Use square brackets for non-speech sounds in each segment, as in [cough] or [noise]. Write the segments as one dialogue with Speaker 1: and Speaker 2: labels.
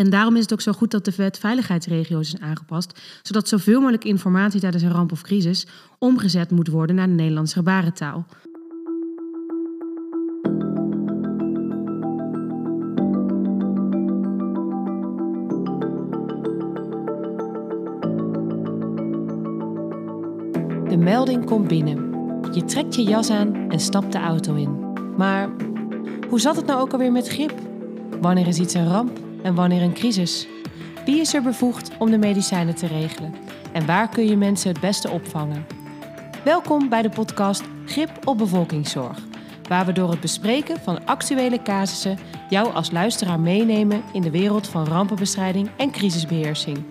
Speaker 1: En daarom is het ook zo goed dat de wet veiligheidsregio's is aangepast, zodat zoveel mogelijk informatie tijdens een ramp of crisis omgezet moet worden naar de Nederlandse gebarentaal.
Speaker 2: De melding komt binnen. Je trekt je jas aan en stapt de auto in. Maar hoe zat het nou ook alweer met grip? Wanneer is iets een ramp en wanneer een crisis? Wie is er bevoegd om de medicijnen te regelen? En waar kun je mensen het beste opvangen? Welkom bij de podcast Grip op bevolkingszorg, waar we door het bespreken van actuele casussen jou als luisteraar meenemen in de wereld van rampenbestrijding en crisisbeheersing.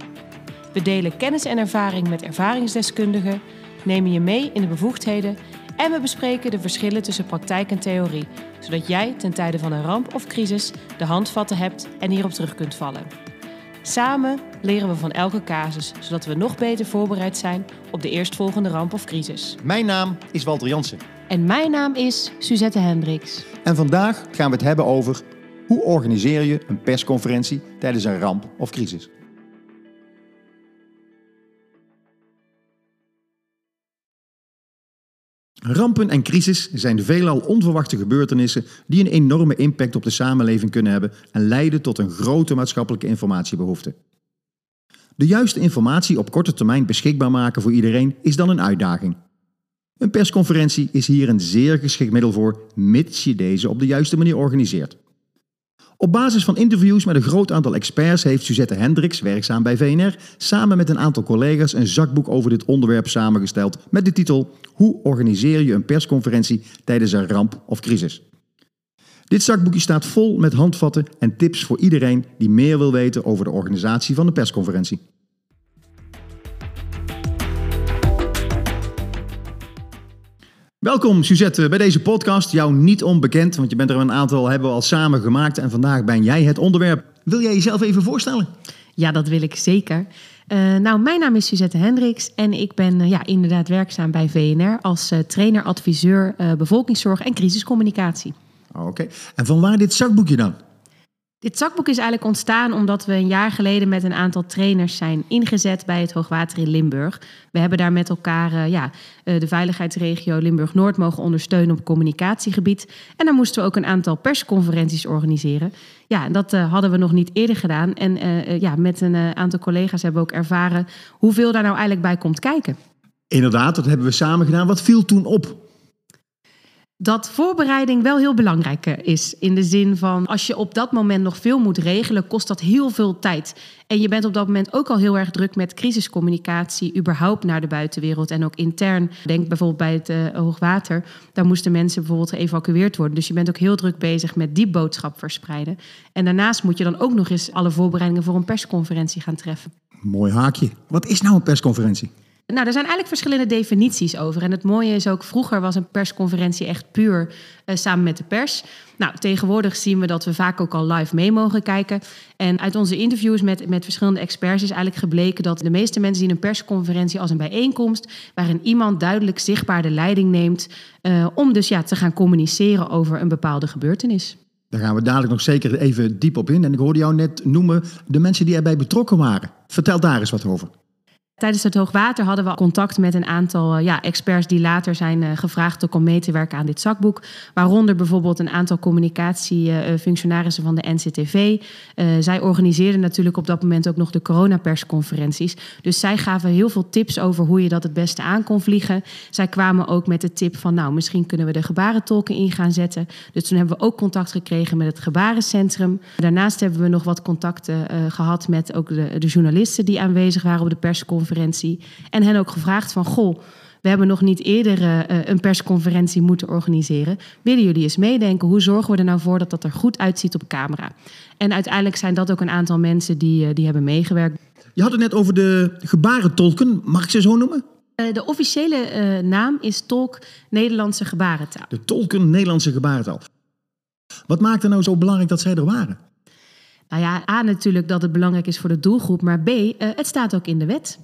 Speaker 2: We delen kennis en ervaring met ervaringsdeskundigen, nemen je mee in de bevoegdheden en we bespreken de verschillen tussen praktijk en theorie, zodat jij ten tijde van een ramp of crisis de handvatten hebt en hierop terug kunt vallen. Samen leren we van elke casus, zodat we nog beter voorbereid zijn op de eerstvolgende ramp of crisis.
Speaker 3: Mijn naam is Walter Jansen.
Speaker 1: En mijn naam is Suzette Hendricks.
Speaker 3: En vandaag gaan we het hebben over hoe organiseer je een persconferentie tijdens een ramp of crisis. Rampen en crisis zijn veelal onverwachte gebeurtenissen die een enorme impact op de samenleving kunnen hebben en leiden tot een grote maatschappelijke informatiebehoefte. De juiste informatie op korte termijn beschikbaar maken voor iedereen is dan een uitdaging. Een persconferentie is hier een zeer geschikt middel voor, mits je deze op de juiste manier organiseert. Op basis van interviews met een groot aantal experts heeft Suzette Hendricks, werkzaam bij VNR, samen met een aantal collega's een zakboek over dit onderwerp samengesteld met de titel Hoe organiseer je een persconferentie tijdens een ramp of crisis? Dit zakboekje staat vol met handvatten en tips voor iedereen die meer wil weten over de organisatie van een persconferentie. Welkom Suzette bij deze podcast. Jou niet onbekend, want je bent er een aantal hebben we al samen gemaakt en vandaag ben jij het onderwerp. Wil jij jezelf even voorstellen?
Speaker 1: Ja, dat wil ik zeker. Uh, nou, mijn naam is Suzette Hendricks en ik ben uh, ja, inderdaad werkzaam bij VNR als uh, trainer, adviseur bevolkingszorg en crisiscommunicatie.
Speaker 3: Oké, en van waar dit zakboekje dan?
Speaker 1: Dit zakboek is eigenlijk ontstaan omdat we een jaar geleden met een aantal trainers zijn ingezet bij het Hoogwater in Limburg. We hebben daar met elkaar uh, ja, uh, de veiligheidsregio Limburg-Noord mogen ondersteunen op communicatiegebied. En dan moesten we ook een aantal persconferenties organiseren. Ja, dat uh, hadden we nog niet eerder gedaan. En ja, met een aantal collega's hebben we ook ervaren hoeveel daar nou eigenlijk bij komt kijken.
Speaker 3: Inderdaad, dat hebben we samen gedaan. Wat viel toen op?
Speaker 1: Dat voorbereiding wel heel belangrijk is. In de zin van als je op dat moment nog veel moet regelen, kost dat heel veel tijd. En je bent op dat moment ook al heel erg druk met crisiscommunicatie, überhaupt naar de buitenwereld en ook intern. Denk bijvoorbeeld bij het uh, hoogwater. Daar moesten mensen bijvoorbeeld geëvacueerd worden. Dus je bent ook heel druk bezig met die boodschap verspreiden. En daarnaast moet je dan ook nog eens alle voorbereidingen voor een persconferentie gaan treffen.
Speaker 3: Mooi haakje. Wat is nou een persconferentie?
Speaker 1: Nou, er zijn eigenlijk verschillende definities over. En het mooie is ook, vroeger was een persconferentie echt puur uh, samen met de pers. Nou, tegenwoordig zien we dat we vaak ook al live mee mogen kijken. En uit onze interviews met, met verschillende experts is eigenlijk gebleken dat de meeste mensen zien een persconferentie als een bijeenkomst waarin iemand duidelijk zichtbaar de leiding neemt uh, om dus ja, te gaan communiceren over een bepaalde gebeurtenis.
Speaker 3: Daar gaan we dadelijk nog zeker even diep op in. En ik hoorde jou net noemen de mensen die erbij betrokken waren. Vertel daar eens wat over.
Speaker 1: Tijdens het hoogwater hadden we contact met een aantal eh, ja, experts die later zijn uh, gevraagd om mee te werken aan dit zakboek. Waaronder bijvoorbeeld een aantal communicatiefunctionarissen van de NCTV. Uh, zij organiseerden natuurlijk op dat moment ook nog de coronapersconferenties. Dus zij gaven heel veel tips over hoe je dat het beste aan kon vliegen. Zij kwamen ook met de tip van nou, misschien kunnen we de gebarentolken in gaan zetten. Dus toen hebben we ook contact gekregen met het gebarencentrum. Daarnaast hebben we nog wat contacten gehad met ook de, de journalisten die aanwezig waren op de persconferentie en hen ook gevraagd van, goh, we hebben nog niet eerder uh, een persconferentie moeten organiseren. Willen jullie eens meedenken? Hoe zorgen we er nou voor dat dat er goed uitziet op camera? En uiteindelijk zijn dat ook een aantal mensen die, uh, die hebben meegewerkt.
Speaker 3: Je had het net over de gebarentolken. Mag ik ze zo noemen?
Speaker 1: De officiële naam is Tolk Nederlandse Gebarentaal.
Speaker 3: De Tolken Nederlandse Gebarentaal. Wat maakt er nou zo belangrijk dat zij er waren?
Speaker 1: Nou ja, A natuurlijk dat het belangrijk is voor de doelgroep, maar B, het staat ook in de wet.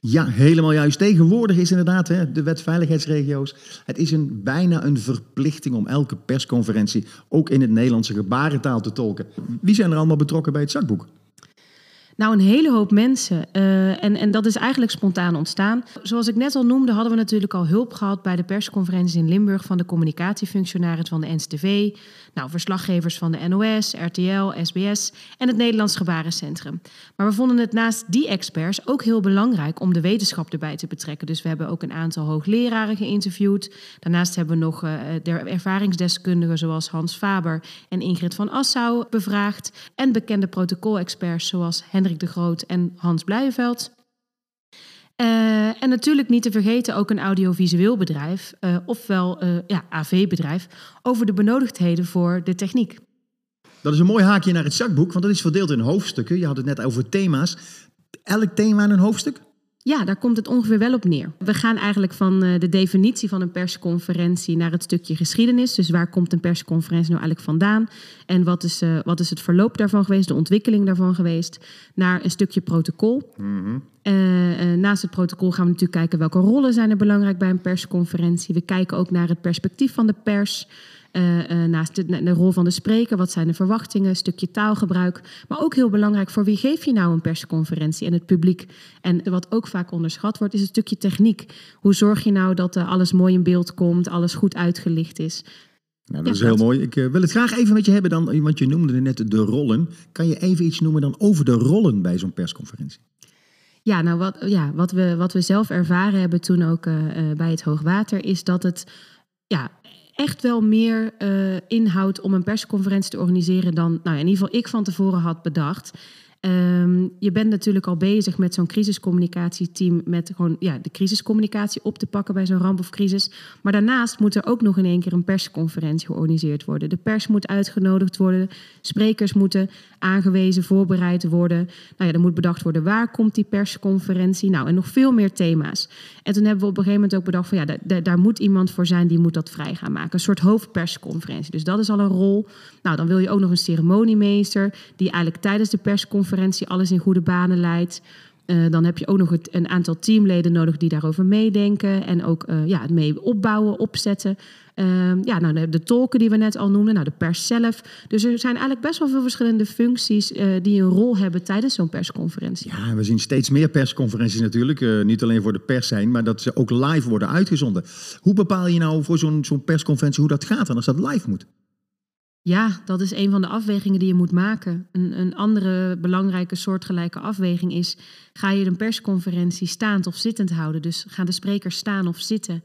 Speaker 3: Ja, helemaal juist. Tegenwoordig is inderdaad hè, de wet veiligheidsregio's. Het is een, bijna een verplichting om elke persconferentie ook in het Nederlandse gebarentaal te tolken. Wie zijn er allemaal betrokken bij het zakboek?
Speaker 1: Nou, een hele hoop mensen. Uh, en, en dat is eigenlijk spontaan ontstaan. Zoals ik net al noemde, hadden we natuurlijk al hulp gehad bij de persconferenties in Limburg van de communicatiefunctionaris van de NCTV. Nou, verslaggevers van de NOS, RTL, SBS en het Nederlands Gebarencentrum. Maar we vonden het naast die experts ook heel belangrijk om de wetenschap erbij te betrekken. Dus we hebben ook een aantal hoogleraren geïnterviewd. Daarnaast hebben we nog de ervaringsdeskundigen zoals Hans Faber en Ingrid van Assau bevraagd. En bekende protocolexperts zoals Hendrik de Groot en Hans Blijveld. Uh, en natuurlijk niet te vergeten ook een audiovisueel bedrijf, uh, ofwel uh, ja, AV-bedrijf, over de benodigdheden voor de techniek.
Speaker 3: Dat is een mooi haakje naar het zakboek, want dat is verdeeld in hoofdstukken. Je had het net over thema's. Elk thema in een hoofdstuk?
Speaker 1: Ja, daar komt het ongeveer wel op neer. We gaan eigenlijk van de definitie van een persconferentie naar het stukje geschiedenis. Dus waar komt een persconferentie nou eigenlijk vandaan? En wat is, uh, wat is het verloop daarvan geweest, de ontwikkeling daarvan geweest? Naar een stukje protocol. Mm -hmm. uh, uh, naast het protocol gaan we natuurlijk kijken welke rollen zijn er belangrijk bij een persconferentie. We kijken ook naar het perspectief van de pers. Uh, uh, naast de, de, rol van de spreker, wat zijn de verwachtingen, een stukje taalgebruik. Maar ook heel belangrijk, voor wie geef je nou een persconferentie en het publiek? En wat ook vaak onderschat wordt, is het stukje techniek. Hoe zorg je nou dat uh, alles mooi in beeld komt, alles goed uitgelicht is?
Speaker 3: Nou, dat ja, is heel mooi. Ik wil het graag even met je hebben dan, want je noemde net de rollen. Kan je even iets noemen dan over de rollen bij zo'n persconferentie?
Speaker 1: Ja, nou wat, ja, wat, we, wat we zelf ervaren hebben toen ook bij het hoogwater, is dat het ja, echt wel meer uh, inhoudt om een persconferentie te organiseren dan, nou in ieder geval ik van tevoren had bedacht. Um, je bent natuurlijk al bezig met zo'n crisiscommunicatieteam, met gewoon ja, de crisiscommunicatie op te pakken bij zo'n ramp of crisis. Maar daarnaast moet er ook nog in één keer een persconferentie georganiseerd worden. De pers moet uitgenodigd worden, sprekers moeten aangewezen, voorbereid worden. Nou ja, er moet bedacht worden waar komt die persconferentie. Nou, en nog veel meer thema's. En toen hebben we op een gegeven moment ook bedacht van ja, daar, daar moet iemand voor zijn die moet dat vrij gaan maken. Een soort hoofdpersconferentie. Dus dat is al een rol. Nou, dan wil je ook nog een ceremoniemeester die eigenlijk tijdens de persconferentie alles in goede banen leidt. Uh, dan heb je ook nog het, een aantal teamleden nodig die daarover meedenken en ook uh, ja, het mee opbouwen, opzetten. Uh, ja, nou, de, tolken die we net al noemden, nou, de pers zelf. Dus er zijn eigenlijk best wel veel verschillende functies uh, die een rol hebben tijdens zo'n persconferentie.
Speaker 3: Ja, we zien steeds meer persconferenties natuurlijk. niet alleen voor de pers zijn, maar dat ze ook live worden uitgezonden. Hoe bepaal je nou voor zo'n persconferentie hoe dat gaat en als dat live moet?
Speaker 1: Ja, dat is een van de afwegingen die je moet maken. Een, een andere belangrijke soortgelijke afweging is: ga je een persconferentie staand of zittend houden? Dus gaan de sprekers staan of zitten?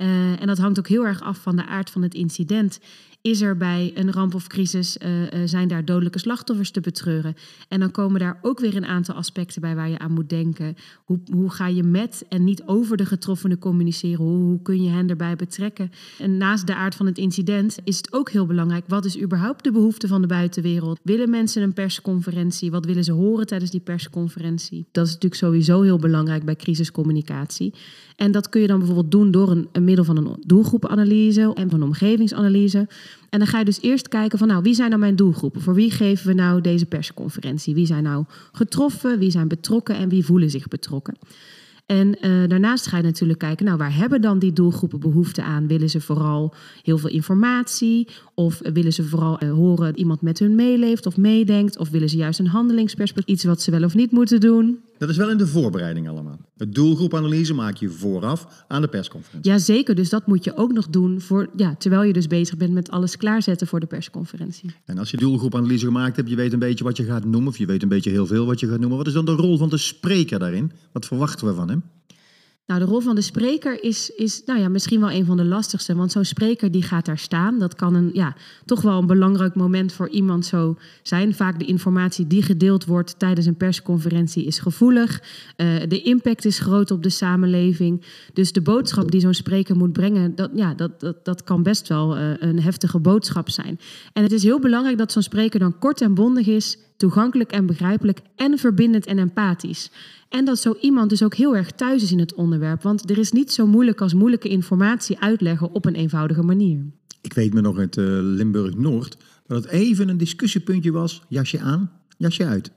Speaker 1: Uh, en dat hangt ook heel erg af van de aard van het incident. Is er bij een ramp of crisis, uh, uh, zijn daar dodelijke slachtoffers te betreuren? En dan komen daar ook weer een aantal aspecten bij waar je aan moet denken. Hoe, hoe ga je met en niet over de getroffenen communiceren? Hoe, hoe kun je hen erbij betrekken? En naast de aard van het incident is het ook heel belangrijk. Wat is überhaupt de behoefte van de buitenwereld? Willen mensen een persconferentie? Wat willen ze horen tijdens die persconferentie? Dat is natuurlijk sowieso heel belangrijk bij crisiscommunicatie. En dat kun je dan bijvoorbeeld doen door een, een middel van een doelgroepenanalyse en van een omgevingsanalyse. En dan ga je dus eerst kijken van nou, wie zijn nou mijn doelgroepen? Voor wie geven we nou deze persconferentie? Wie zijn nou getroffen? Wie zijn betrokken en wie voelen zich betrokken? En uh, daarnaast ga je natuurlijk kijken, nou, waar hebben dan die doelgroepen behoefte aan? Willen ze vooral heel veel informatie? Of willen ze vooral uh, horen dat iemand met hun meeleeft of meedenkt? Of willen ze juist een handelingsperspectief, iets wat ze wel of niet moeten doen?
Speaker 3: Dat is wel in de voorbereiding allemaal. Het doelgroepanalyse maak je vooraf aan de persconferentie.
Speaker 1: Jazeker, dus dat moet je ook nog doen voor, ja, terwijl je dus bezig bent met alles klaarzetten voor de persconferentie.
Speaker 3: En als je doelgroepanalyse gemaakt hebt, je weet een beetje wat je gaat noemen, of je weet een beetje heel veel wat je gaat noemen. Wat is dan de rol van de spreker daarin? Wat verwachten we van hem?
Speaker 1: Nou, de rol van de spreker is, is nou ja, misschien wel een van de lastigste. Want zo'n spreker die gaat daar staan. Dat kan een, ja, toch wel een belangrijk moment voor iemand zo zijn. Vaak de informatie die gedeeld wordt tijdens een persconferentie is gevoelig. Uh, de impact is groot op de samenleving. Dus de boodschap die zo'n spreker moet brengen, dat, ja, dat, dat, dat kan best wel uh, een heftige boodschap zijn. En het is heel belangrijk dat zo'n spreker dan kort en bondig is, toegankelijk en begrijpelijk en verbindend en empathisch. En dat zo iemand dus ook heel erg thuis is in het onderwerp. Want er is niet zo moeilijk als moeilijke informatie uitleggen op een eenvoudige manier.
Speaker 3: Ik weet me nog uit uh, Limburg-Noord dat het even een discussiepuntje was. Jasje aan, jasje uit.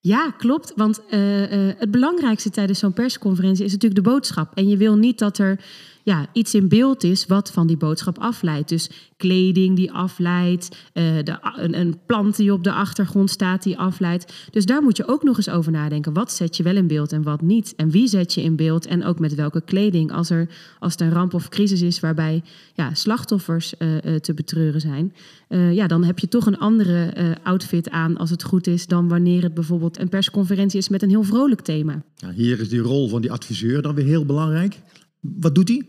Speaker 1: Ja, klopt. Want uh, uh, het belangrijkste tijdens zo'n persconferentie is natuurlijk de boodschap. En je wil niet dat er ja, iets in beeld is wat van die boodschap afleidt. Dus kleding die afleidt, uh, de, een, een, plant die op de achtergrond staat die afleidt. Dus daar moet je ook nog eens over nadenken. Wat zet je wel in beeld en wat niet? En wie zet je in beeld en ook met welke kleding? Als er als het een ramp of crisis is waarbij ja, slachtoffers uh, uh, te betreuren zijn, ja, dan heb je toch een andere outfit aan als het goed is dan wanneer het bijvoorbeeld een persconferentie is met een heel vrolijk thema.
Speaker 3: Ja, hier is die rol van die adviseur dan weer heel belangrijk. Wat doet hij?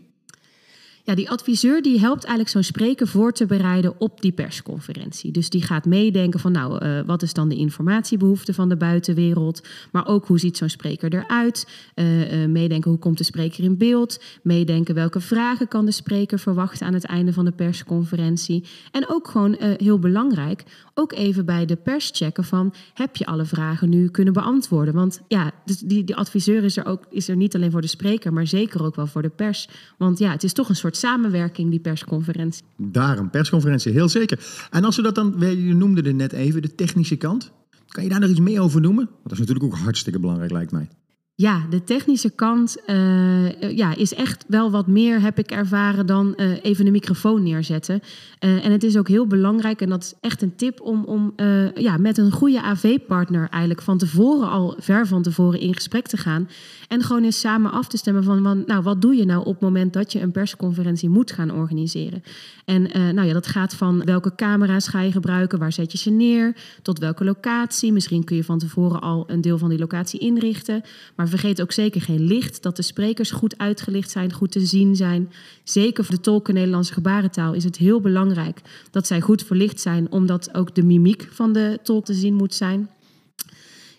Speaker 1: Ja, die adviseur die helpt eigenlijk zo'n spreker voor te bereiden op die persconferentie. Dus die gaat meedenken van nou, uh, wat is dan de informatiebehoefte van de buitenwereld? Maar ook hoe ziet zo'n spreker eruit? Uh, uh, meedenken hoe komt de spreker in beeld? Meedenken welke vragen kan de spreker verwachten aan het einde van de persconferentie? En ook gewoon heel belangrijk, ook even bij de pers checken van heb je alle vragen nu kunnen beantwoorden? Want ja, dus die, die adviseur is er ook is er niet alleen voor de spreker, maar zeker ook wel voor de pers. Want ja, het is toch een soort samenwerking, die persconferentie.
Speaker 3: Daar een persconferentie, heel zeker. En als we dat dan, je noemde het net even, de technische kant. Kan je daar nog iets meer over noemen? Want dat is natuurlijk ook hartstikke belangrijk, lijkt mij.
Speaker 1: Ja, de technische kant uh, ja, is echt wel wat meer, heb ik ervaren, dan uh, even een microfoon neerzetten. Uh, en het is ook heel belangrijk, en dat is echt een tip, om, om ja, met een goede AV-partner eigenlijk van tevoren al, ver van tevoren in gesprek te gaan. En gewoon eens samen af te stemmen van, nou, wat doe je nou op het moment dat je een persconferentie moet gaan organiseren? En nou ja, dat gaat van welke camera's ga je gebruiken, waar zet je ze neer, tot welke locatie. Misschien kun je van tevoren al een deel van die locatie inrichten. Maar vergeet ook zeker geen licht, dat de sprekers goed uitgelicht zijn, goed te zien zijn. Zeker voor de tolken Nederlandse gebarentaal is het heel belangrijk dat zij goed verlicht zijn, omdat ook de mimiek van de tolk te zien moet zijn.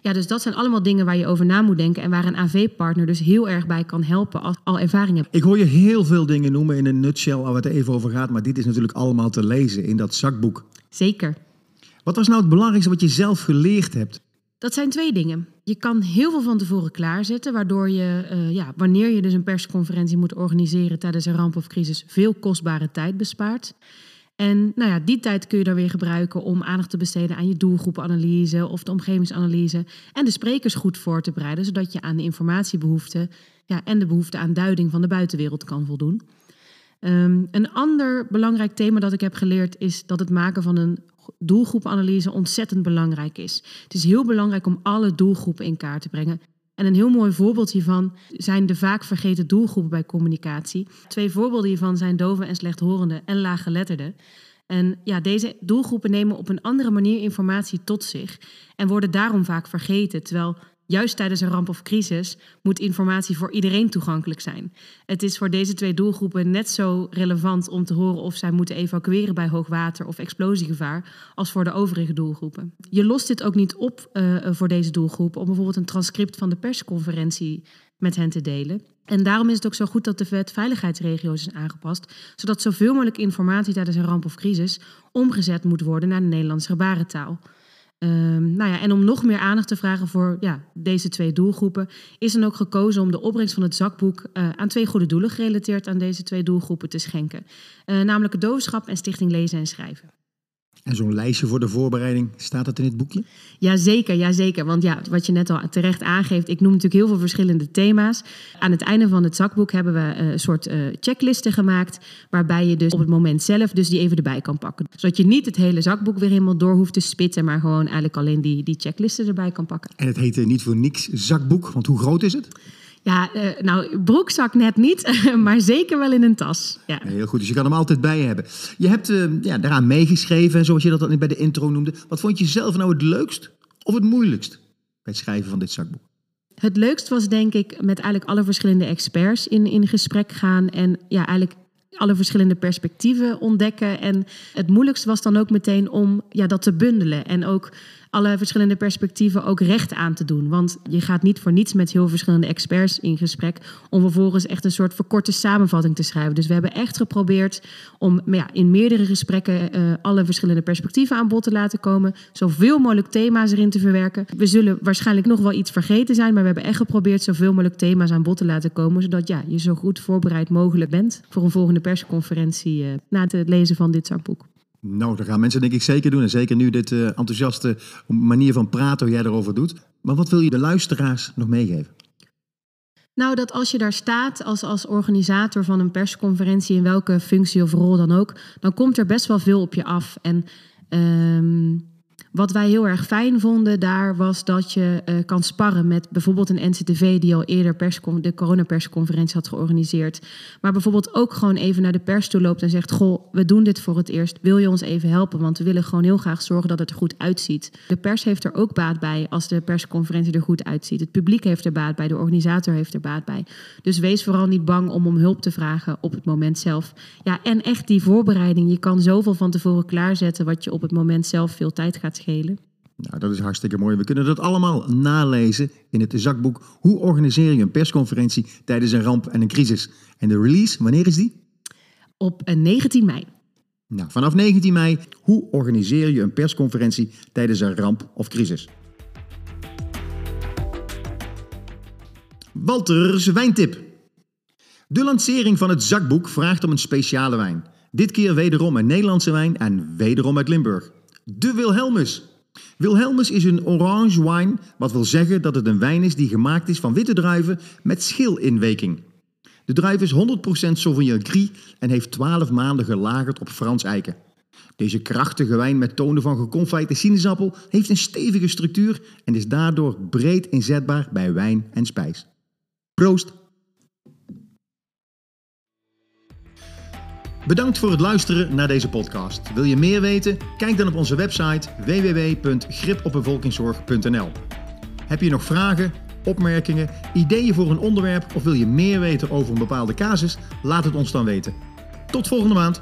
Speaker 1: Ja, dus dat zijn allemaal dingen waar je over na moet denken en waar een AV-partner dus heel erg bij kan helpen als al ervaring hebt.
Speaker 3: Ik hoor je heel veel dingen noemen in een nutshell waar het even over gaat, maar dit is natuurlijk allemaal te lezen in dat zakboek.
Speaker 1: Zeker.
Speaker 3: Wat was nou het belangrijkste wat je zelf geleerd hebt?
Speaker 1: Dat zijn twee dingen. Je kan heel veel van tevoren klaarzetten, waardoor je, uh, ja, wanneer je dus een persconferentie moet organiseren tijdens een ramp of crisis, veel kostbare tijd bespaart. En nou ja, die tijd kun je dan weer gebruiken om aandacht te besteden aan je doelgroepenanalyse of de omgevingsanalyse. En de sprekers goed voor te bereiden, zodat je aan de informatiebehoeften ja, en de behoefte aan duiding van de buitenwereld kan voldoen. Um, een ander belangrijk thema dat ik heb geleerd is dat het maken van een doelgroepanalyse ontzettend belangrijk is. Het is heel belangrijk om alle doelgroepen in kaart te brengen. En een heel mooi voorbeeld hiervan zijn de vaak vergeten doelgroepen bij communicatie. Twee voorbeelden hiervan zijn doven en slechthorenden en laaggeletterden. En ja, deze doelgroepen nemen op een andere manier informatie tot zich en worden daarom vaak vergeten, terwijl Juist tijdens een ramp of crisis moet informatie voor iedereen toegankelijk zijn. Het is voor deze twee doelgroepen net zo relevant om te horen of zij moeten evacueren bij hoogwater of explosiegevaar als voor de overige doelgroepen. Je lost dit ook niet op uh, voor deze doelgroepen om bijvoorbeeld een transcript van de persconferentie met hen te delen. En daarom is het ook zo goed dat de wet veiligheidsregio's is aangepast, zodat zoveel mogelijk informatie tijdens een ramp of crisis omgezet moet worden naar de Nederlandse gebarentaal. Um, nou ja, en om nog meer aandacht te vragen voor ja, deze twee doelgroepen, is dan ook gekozen om de opbrengst van het zakboek uh, aan twee goede doelen gerelateerd aan deze twee doelgroepen te schenken. Uh, namelijk het doofschap en Stichting Lezen en Schrijven.
Speaker 3: En zo'n lijstje voor de voorbereiding, staat dat in het boekje?
Speaker 1: Jazeker, jazeker. Want ja, wat je net al terecht aangeeft, ik noem natuurlijk heel veel verschillende thema's. Aan het einde van het zakboek hebben we eh, een soort uh, checklisten gemaakt, waarbij je dus op het moment zelf dus die even erbij kan pakken. Zodat je niet het hele zakboek weer helemaal door hoeft te spitten, maar gewoon eigenlijk alleen die, die checklisten erbij kan pakken.
Speaker 3: En het heet niet voor niks zakboek, want hoe groot is het?
Speaker 1: Ja, uh, nou, broekzak net niet, [laughs] maar zeker wel in een tas. Ja.
Speaker 3: Heel goed, dus je kan hem altijd bij je hebben. Je hebt uh, ja, daaraan meegeschreven, zoals je dat dan bij de intro noemde. Wat vond je zelf nou het leukst of het moeilijkst bij het schrijven van dit zakboek?
Speaker 1: Het leukst was denk ik met eigenlijk alle verschillende experts in, in gesprek gaan. En ja, eigenlijk alle verschillende perspectieven ontdekken. En het moeilijkst was dan ook meteen om ja, dat te bundelen. En ook alle verschillende perspectieven ook recht aan te doen. Want je gaat niet voor niets met heel verschillende experts in gesprek om vervolgens echt een soort verkorte samenvatting te schrijven. Dus we hebben echt geprobeerd om ja, in meerdere gesprekken uh, alle verschillende perspectieven aan bod te laten komen. Zoveel mogelijk thema's erin te verwerken. We zullen waarschijnlijk nog wel iets vergeten zijn, maar we hebben echt geprobeerd zoveel mogelijk thema's aan bod te laten komen. Zodat ja, je zo goed voorbereid mogelijk bent voor een volgende persconferentie uh, na het lezen van dit zakboek.
Speaker 3: Nou, dat gaan mensen denk ik zeker doen. En zeker nu dit uh, enthousiaste manier van praten jij erover doet. Maar wat wil je de luisteraars nog meegeven?
Speaker 1: Nou, dat als je daar staat als, als organisator van een persconferentie, in welke functie of rol dan ook, dan komt er best wel veel op je af. En ehm, wat wij heel erg fijn vonden daar was dat je uh, kan sparren met bijvoorbeeld een NCTV die al eerder de coronapersconferentie had georganiseerd. Maar bijvoorbeeld ook gewoon even naar de pers toe loopt en zegt: Goh, we doen dit voor het eerst. Wil je ons even helpen? Want we willen gewoon heel graag zorgen dat het er goed uitziet. De pers heeft er ook baat bij als de persconferentie er goed uitziet. Het publiek heeft er baat bij, de organisator heeft er baat bij. Dus wees vooral niet bang om om hulp te vragen op het moment zelf. Ja, en echt die voorbereiding. Je kan zoveel van tevoren klaarzetten wat je op het moment zelf veel tijd gaat
Speaker 3: nou, dat is hartstikke mooi. We kunnen dat allemaal nalezen in het zakboek Hoe organiseer je een persconferentie tijdens een ramp en een crisis? En de release, wanneer is die?
Speaker 1: Op 19 eh, mei.
Speaker 3: Nou, vanaf 19 mei, hoe organiseer je een persconferentie tijdens een ramp of crisis? Walter's wijntip. De lancering van het zakboek vraagt om een speciale wijn. Dit keer wederom een Nederlandse wijn en wederom uit Limburg de Wilhelmus. Wilhelmus is een orange wine, wat wil zeggen dat het een wijn is die gemaakt is van witte druiven met schilinweking. De druif is 100% Sauvignon Gris en heeft 12 maanden gelagerd op Frans eiken. Deze krachtige wijn met tonen van geconfijte sinaasappel heeft een stevige structuur en is daardoor breed inzetbaar bij wijn en spijs. Proost! Bedankt voor het luisteren naar deze podcast. Wil je meer weten? Kijk dan op onze website www.gripopbevolkingszorg.nl. Heb je nog vragen, opmerkingen, ideeën voor een onderwerp of wil je meer weten over een bepaalde casus? Laat het ons dan weten. Tot volgende maand.